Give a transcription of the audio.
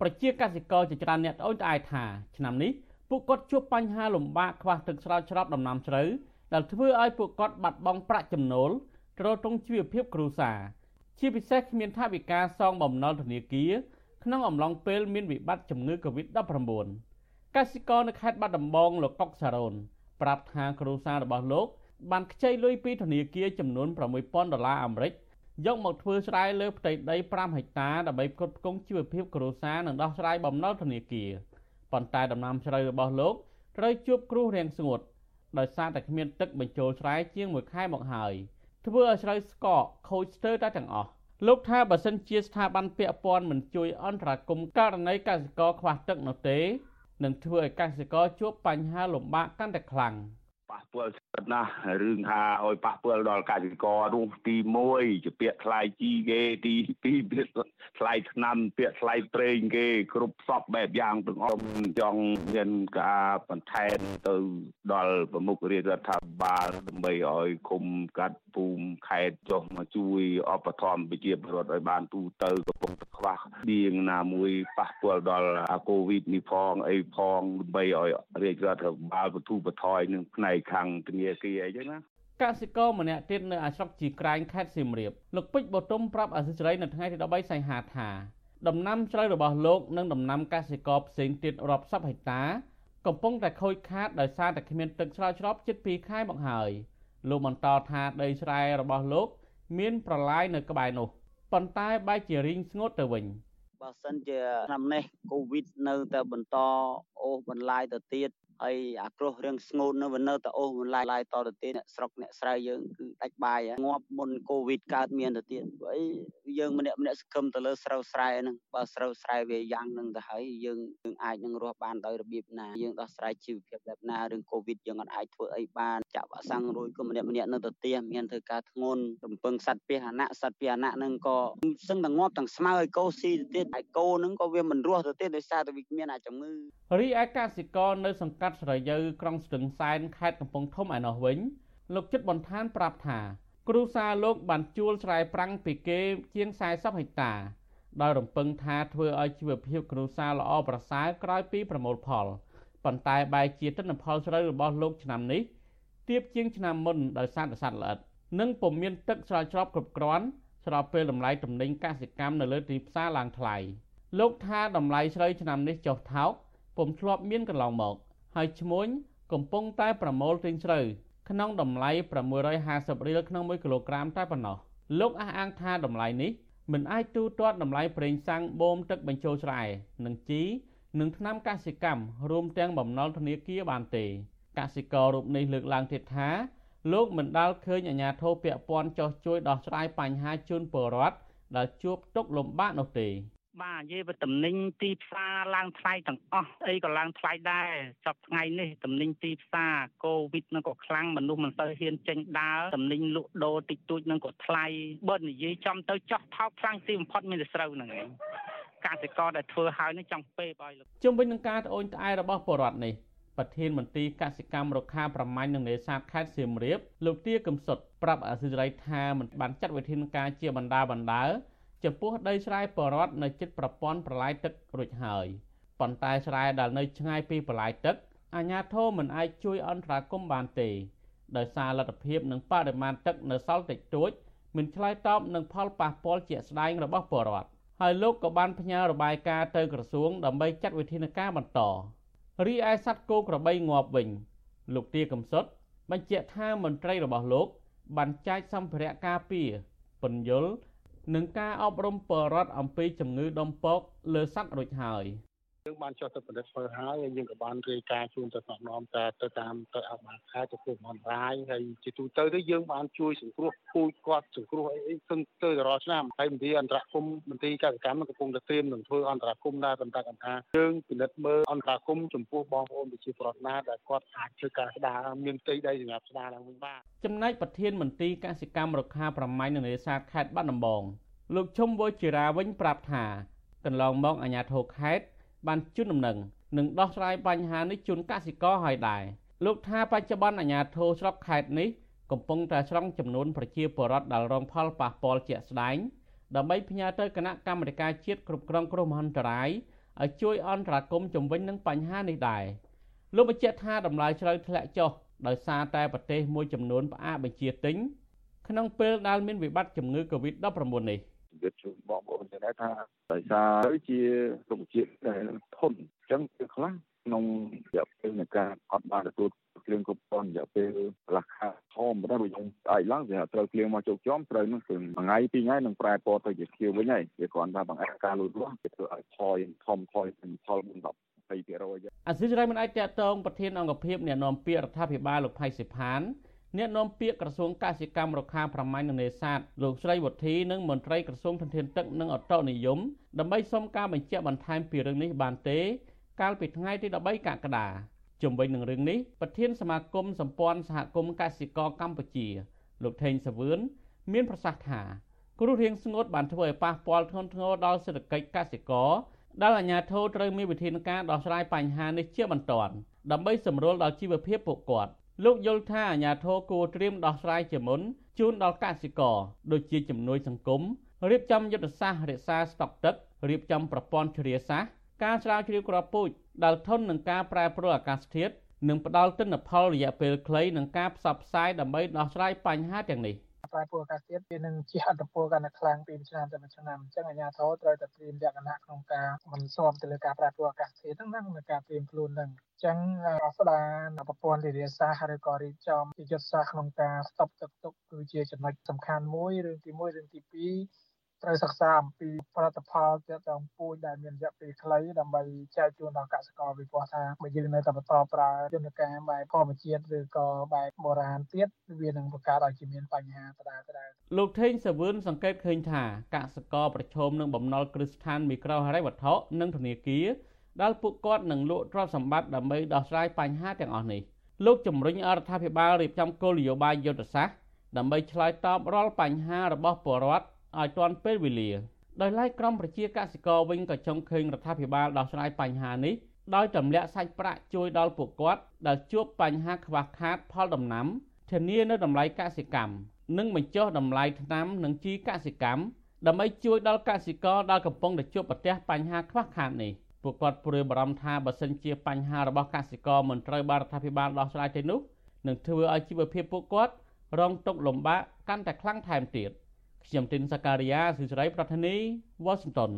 ប្រជាកសិករជាច្រើនអ្នកត្អូញត្អែថាឆ្នាំនេះពួកគាត់ជួបបញ្ហាលំបាកខ្វះទឹកស្រោចស្រពដំណាំស្រូវដែលធ្វើឲ្យពួកគាត់បាត់បង់ប្រាក់ចំណូលទ្រទ្រង់ជីវភាពគ្រួសារជាពិសេសគ្មានថវិកាសងបំណុលធនាគារក្នុងអំឡុងពេលមានវិបត្តិជំងឺ Covid-19 កសិករនៅខេត្តបាត់ដំបងលោកកុកសារ៉ូនប្រាប់ថាគ្រួសាររបស់លោកបានខ្ចីលុយពីធនាគារចំនួន6000ដុល្លារអាមេរិក យកមកធ្វើស្រែលើផ្ទៃដី5ហិកតាដើម្បីផ្គត់ផ្គង់ជីវភាពគ្រួសារនិងដោះស្រាយបំណុលធនាគារប៉ុន្តែដំណាំស្រូវរបស់លោកត្រូវជួបគ្រោះរាំងស្ងួតដោយសារតែគ្មានទឹកបញ្ចូលស្រែជាង1ខែមកហើយធ្វើឲ្យស្រូវស្កកខូចស្ទើរតែទាំងអស់លោកថាបើសិនជាស្ថាប័នពាក់ព័ន្ធមិនជួយអន្តរាគមន៍ករណីកសិករខ្វះទឹកនោះទេនឹងធ្វើឲ្យកសិករជួបបញ្ហាលំបាកកាន់តែខ្លាំង។ ប៉ះពាល់ស្រិតណាស់រឿងថាឲ្យប៉ះពាល់ដល់កសិករនោះទី1ជាពាក្យថ្លៃជីគេទី2ពាក្យថ្លៃថ្នាំពាក្យថ្លៃប្រេងគេគ្រប់សពបែបយ៉ាងទាំងអស់ចង់មានការបន្ថែមទៅដល់ប្រមុខរាជរដ្ឋាភិបាលដើម្បីឲ្យគុំកាត់ភូមិខេត្តចុះមកជួយអបធម្មប្រជាពលរដ្ឋឲ្យបានទូទៅកំពុងតែខ្វះឌៀងណាមួយប៉ះពាល់ដល់អាកូវីដនេះផងអីផងដើម្បីឲ្យរាជរដ្ឋាភិបាលបទូបថយនឹងផ្នែកខាងធនាគារអីចឹងណាកសិករម្នាក់ទៀតនៅអាស្រុកជីក្រែងខេត្តសៀមរាបលោកពេជ្របតុមប្រាប់អសិរ័យនៅថ្ងៃទី13សីហាថាដំណាំស្រូវរបស់លោកនិងដំណាំកសិករផ្សេងទៀតរាប់សិបហិកតា កំពុងតែខូចខាតដោយសារតែគ្មានទឹកស្រោចស្រពជិត2ខែមកហើយលោកបន្តថាដីស្រែរបស់លោក មានប្រឡាយនៅក្បែរនោះប៉ុន្តែបែរជារីងស្ងួតទៅវិញបើសិនជាឆ្នាំនេះកូវីដនៅតែបន្តអូសបន្លាយទៅទៀត ហើយអាគ្រោះរឿងស្ងួតនៅវានៅតែអូសបន្លាយឡាយតទៅទៀតអ្នកស្រុកអ្នកស្រែយើងគឺដាច់បាយងាប់មុនកូវីដកើតមានទៅទៀតអីយើងម្នាក់ម្នាក់សង្ឃឹមទៅលើស្រូវស្រែហ្នឹងបើស្រូវស្រែវាយ៉ាងហ្នឹងទៅហើយយើងយើងអាចនឹងរស់បានដោយរបៀបណាយើងដោះស្រាយជីវភាពបែបណារឿងកូវីដយើងអាចធ្វើអីបានចាក់វ៉ាក់សាំងរួចក៏ម្នាក់ម្នាក់នៅទៅផ្ទះមានធ្វើការធ្ងន់រំពឹងសត្វពាហនៈសត្វពាហនៈហ្នឹងក៏សឹងតែងាប់ទាំងស្មៅឲ្យកោស៊ីទៅទៀតហើយកោហ្នឹងក៏វាមិនរស់ទៅទៀតដោយសារតែវាមានអាជំងឺរីឯកសិករនៅសង្កាត់ស្រយៅក្រុងស្ទឹងសែនខេត្តកំពង់ធំឯណោះវិញលោកចិត្តបន្តានប្រាប់ថា គ្រូសាលោកបានជួលស្រែប្រាំងពីគេជាង40ហិកតាដោយរំពឹងថាធ្វើឲ្យជីវភាពគ្រួសារល្អប្រសើរក្រោយពីប្រមូលផលប៉ុន្តែបែរជាទិន្នផលស្រូវរបស់លោកឆ្នាំនេះទៀបជាងឆ្នាំមុនដោយសារតែសត្វល្អិតនិងពុំមានទឹកស្រោចស្រពគ្រប់គ្រាន់ស្របពេលតម្លៃទំនិញកសិកម្មនៅលើទីផ្សារឡើងថ្លៃលោកថាតម្លៃស្រូវឆ្នាំនេះចុះថោកពុំធ្លាប់មានកន្លងមក ហើយឈ្មួញកំពុងតែប្រមូលទិញស្រូវក្នុងតម្លៃ650រៀលក្នុង1គីឡូក្រាមតែប៉ុណ្ណោះលោកអះអាងថាតម្លៃនេះមិនអាចទូទាត់តម្លៃប្រេងសាំងបូមទឹកបញ្ចូលស្រែនិងជីនិងថ្នាំកសិកម្មរួមទាំងបំណុលធនាគារបានទេកសិកររូបនេះលើកឡើងទៀតថាលោកមិនដាល់ឃើញអាជ្ញាធរពាក់ព័ន្ធចោះជួយដោះស្រាយបញ្ហាជូនពលរដ្ឋដែលជួបទុក្ខលំបាកនោះទេ បាទនិយាយពីតំណែងទីផ្សារឡើងថ្លៃទាំងអស់អីក៏ឡើងថ្លៃដែរចប់ថ្ងៃនេះតំណែងទីផ្សារកូវីដនឹងក៏ខ្លាំងមនុស្សមិនសូវហ៊ានចេញដើរតំណែងលក់ដូរតិចតួចនឹងក៏ថ្លៃបើនិយាយចំទៅចោះថោកខ្លាំងទីបំផុតមានតែស្រូវហ្នឹងឯងកសិករដែលធ្វើហើយនឹងចង់ពេបឲ្យលោកជុំវិញនឹងការត្អូញត្អែរបស់ពលរដ្ឋនេះប្រធានមន្ត្រីកសិកម្មរុក្ខាប្រមាញ់និងនេសាទខេត្តសៀមរាបលោកទាកំសុតប្រាប់អសិរ័យថាមិនបានចាត់វិធានការជាបណ្ដាបណ្ដា ចំពោះដីស្រែបរដ្ឋនៅជិតប្រព័ន្ធប្រឡាយទឹករួចហើយប៉ុន្តែស្រែដែលនៅឆ្ងាយពីប្រឡាយទឹកអាជ្ញាធរមិនអាចជួយអន្តរាគមន៍បានទេដោយសារលទ្ធភាពនិងបរិមាណទឹកនៅសល់តិចតួចមិនឆ្លើយតបនឹងផលប៉ះពាល់ជាក់ស្ដែងរបស់ពលរដ្ឋហើយលោកក៏បានផ្ញើរបាយការណ៍ទៅក្រសួងដើម្បីចាត់វិធានការបន្តរីឯសត្វគោក្របីងាប់វិញលោកទាកំសុតបញ្ជាក់ថាមន្ត្រីរបស់លោកបានចែកសម្ភារៈការពារពន្យល់ និងការអប់រំបរដ្ឋអំពីជំងឺដុំពកលើសត្វរួចហើយ យើងបានចុះទៅពិនិត្យមើលហើយហើយយើងក៏បានរាយការណ៍ជូនទៅស្នំនាំតែទៅតាមទៅអបាខែទៅគ្រោះមហន្តរាយហើយជាទូទៅទៅយើងបានជួយសង្គ្រោះពូជគាត់សង្គ្រោះអីអីស្ទឹងទៅរាល់ឆ្នាំហើយមន្ត្រីអន្តរកម្មមន្ត្រីកសិកម្មកំពុងតែត្រៀមនឹងធ្វើអន្តរកម្មដែរប៉ុន្តែគាត់ថាយើងពិនិត្យមើលអន្តរកម្មចំពោះបងប្អូនប្រជាពលរដ្ឋណាដែលគាត់អាចធ្វើការស្ដារមានផ្ទៃដីសម្រាប់ស្ដារឡើងវិញបានចំណែកប្រធានមន្ត្រីកសិកម្មរុក្ខាប្រមាញ់នៅនេសាទខេត្តបាត់ដំបងលោកឈុំវូជារាវិញប្រាប់ថាកន្លងមកអាជ្ញាធរខេត្ត បានជូនដំណឹងនិងដោះស្រាយបញ្ហានេះជូនកសិករហើយដែរលោកថាបច្ចុប្បន្នអាជ្ញាធរស្រុកខេត្តនេះកំពុងតែស្រង់ចំនួនប្រជាពលរដ្ឋដែលរងផលប៉ះពាល់ជាក់ស្ដែងដើម្បីផ្ញើទៅគណៈកម្មាធិការជាតិគ្រប់គ្រងគ្រោះមហន្តរាយឲ្យជួយអន្តរាគមន៍ជំវិញនឹងបញ្ហានេះដែរលោកបញ្ជាក់ថាតម្លៃជ្រៅធ្លាក់ចុះដោយសារតែប្រទេសមួយចំនួនផ្អាកបញ្ជាទិញក្នុងពេលដែលមានវិបត្តិជំងឺ Covid-19 នេះ ជម្រាបជូនបងប្អូនដែរថាដោយសារជារុក្ខជាតិដែលធន់អញ្ចឹងគឺខ្លះក្នុងរយៈពេលនៃការអត់បានទទួលគ្រឿងគ្រប់គ្រាន់រយៈពេលកន្លះខែធំប៉ុន្តែបើយើងស្អែកឡើងវាត្រូវគ្រឿងមកជោគជាំត្រូវនឹងគឺមួយថ្ងៃពីរថ្ងៃនឹងប្រែពណ៌ទៅជាខៀវវិញហើយវាគ្រាន់តែបង្អែកការលូតលាស់វាធ្វើឲ្យថយធំថយផល4 20%អសិរ័យមិនអាចតតងប្រធានអង្គភិបអ្នកនាំពាក្យរដ្ឋាភិបាលលោកផៃសិផាន អ្នកនាំពាក្យក្រសួងកសិកម្មរុក្ខាប្រមាញ់និងនេសាទលោកស្រីវុធីនិងមន្ត្រីក្រសួងធនធានទឹកនិងអតនិយមដើម្បីសុំការបញ្ជាក់បន្ថែមពីរឿងនេះបានទេ កាលពីថ្ងៃទី13កក្កដាជំវិញនឹងរឿងនេះប្រធានសមាគមសម្ព័ន្ធសហគមន៍កសិករកម្ពុជា លោកថេងសាវឿនមានប្រសាសន៍ថាគ្រោះរាំងស្ងួតបានធ្វើឲ្យប៉ះពាល់ធ្ងន់ធ្ងរដល់សេដ្ឋកិច្ចកសិករដែលអាជ្ញាធរត្រូវមានវិធានការដោះស្រាយបញ្ហានេះជាបន្ទាន់ដើម្បីសម្រួលដល់ជីវភាពពួកគាត់ លោកយល់ថាអាជ្ញាធរគួរត្រៀមដោះស្រាយជាមុនជូនដល់កសិករដូចជាជំនួយសង្គមរៀបចំយុទ្ធសាស្ត្ររក្សាស្តុកទឹករៀបចំប្រព័ន្ធជ្រាសាស្ត្រការស្រាវជ្រាវគ្រាប់ពូជដែលធន់នឹងការប្រែប្រួលអាកាសធាតុនិងផ្ដល់ទិន្នផលរយៈពេលខ្លីនិងការផ្សព្វផ្សាយដើម្បីដោះស្រាយបញ្ហាទាំងនេះ ប្រែប្រួលអាកាសធាតុវានឹងជះឥទ្ធិពលកាន់តែខ្លាំងពីឆ្នាំទៅឆ្នាំអញ្ចឹងអាជ្ញាធរត្រូវតែត្រៀមលក្ខណៈក្នុងការបន្ស៊ាំទៅលើការប្រែប្រួលអាកាសធាតុហ្នឹងណាការត្រៀមខ្លួនហ្នឹងអញ្ចឹងស្ដារប្រព័ន្ធធារាសាស្ត្រឬក៏រៀបចំយុទ្ធសាស្ត្រក្នុងការស្តុបទឹកទុកគឺជាចំណុចសំខាន់មួយរឿងទី1រឿងទី2 ត្រូវសិក្សាអំពីផលិតផលទាក់ទងពូជដែលមានរយៈពេលខ្លីដើម្បីចែកជូនដល់កសិករពីព្រោះថាបើយើងនៅតែបន្តប្រើយន្តការបែបធម្មជាតិឬក៏បែបបុរាណទៀតវានឹងបង្កើតឲ្យជាមានបញ្ហាដដែលដដែលលោកថេងសាវឿនសង្កេតឃើញថាកសិករប្រឈមនឹងបំណុលគ្រឹះស្ថានមីក្រូហិរញ្ញវត្ថុនិងធនាគារដែលពួកគាត់នឹងលក់ទ្រព្យសម្បត្តិដើម្បីដោះស្រាយបញ្ហាទាំងអស់នេះលោកជំរុញអរដ្ឋាភិបាលរៀបចំគោលនយោបាយយុទ្ធសាស្ត្រដើម្បីឆ្លើយតបរាល់បញ្ហារបស់ពលរដ្ឋ ឲ្យទាន់ពេលវេលាដោយឡែកក្រមប្រជាកសិករវិញក៏ចង់ឃើញរដ្ឋាភិបាលដោះស្រាយបញ្ហានេះដោយទម្លាក់សាច់ប្រាក់ជួយដល់ពួកគាត់ដែលជួបបញ្ហាខ្វះខាតផលដំណាំធានានៅតម្លៃកសិកម្មនិងបញ្ចុះតម្លៃថ្នាំនិងជីកសិកម្មដើម្បីជួយដល់កសិករដែលកំពុងតែជួបប្រទះបញ្ហាខ្វះខាតនេះពួកគាត់ព្រួយបារម្ភថាបើសិនជាបញ្ហារបស់កសិករមិនត្រូវបានរដ្ឋាភិបាលដោះស្រាយទេនោះនឹងធ្វើឲ្យជីវភាពពួកគាត់រងទុក្ខលំបាកកាន់តែខ្លាំងថែមទៀត។ ខ្ញុំទីនសាការីយ៉ាស៊ីសេរីប្រធានីវ៉ាស៊ីនតោន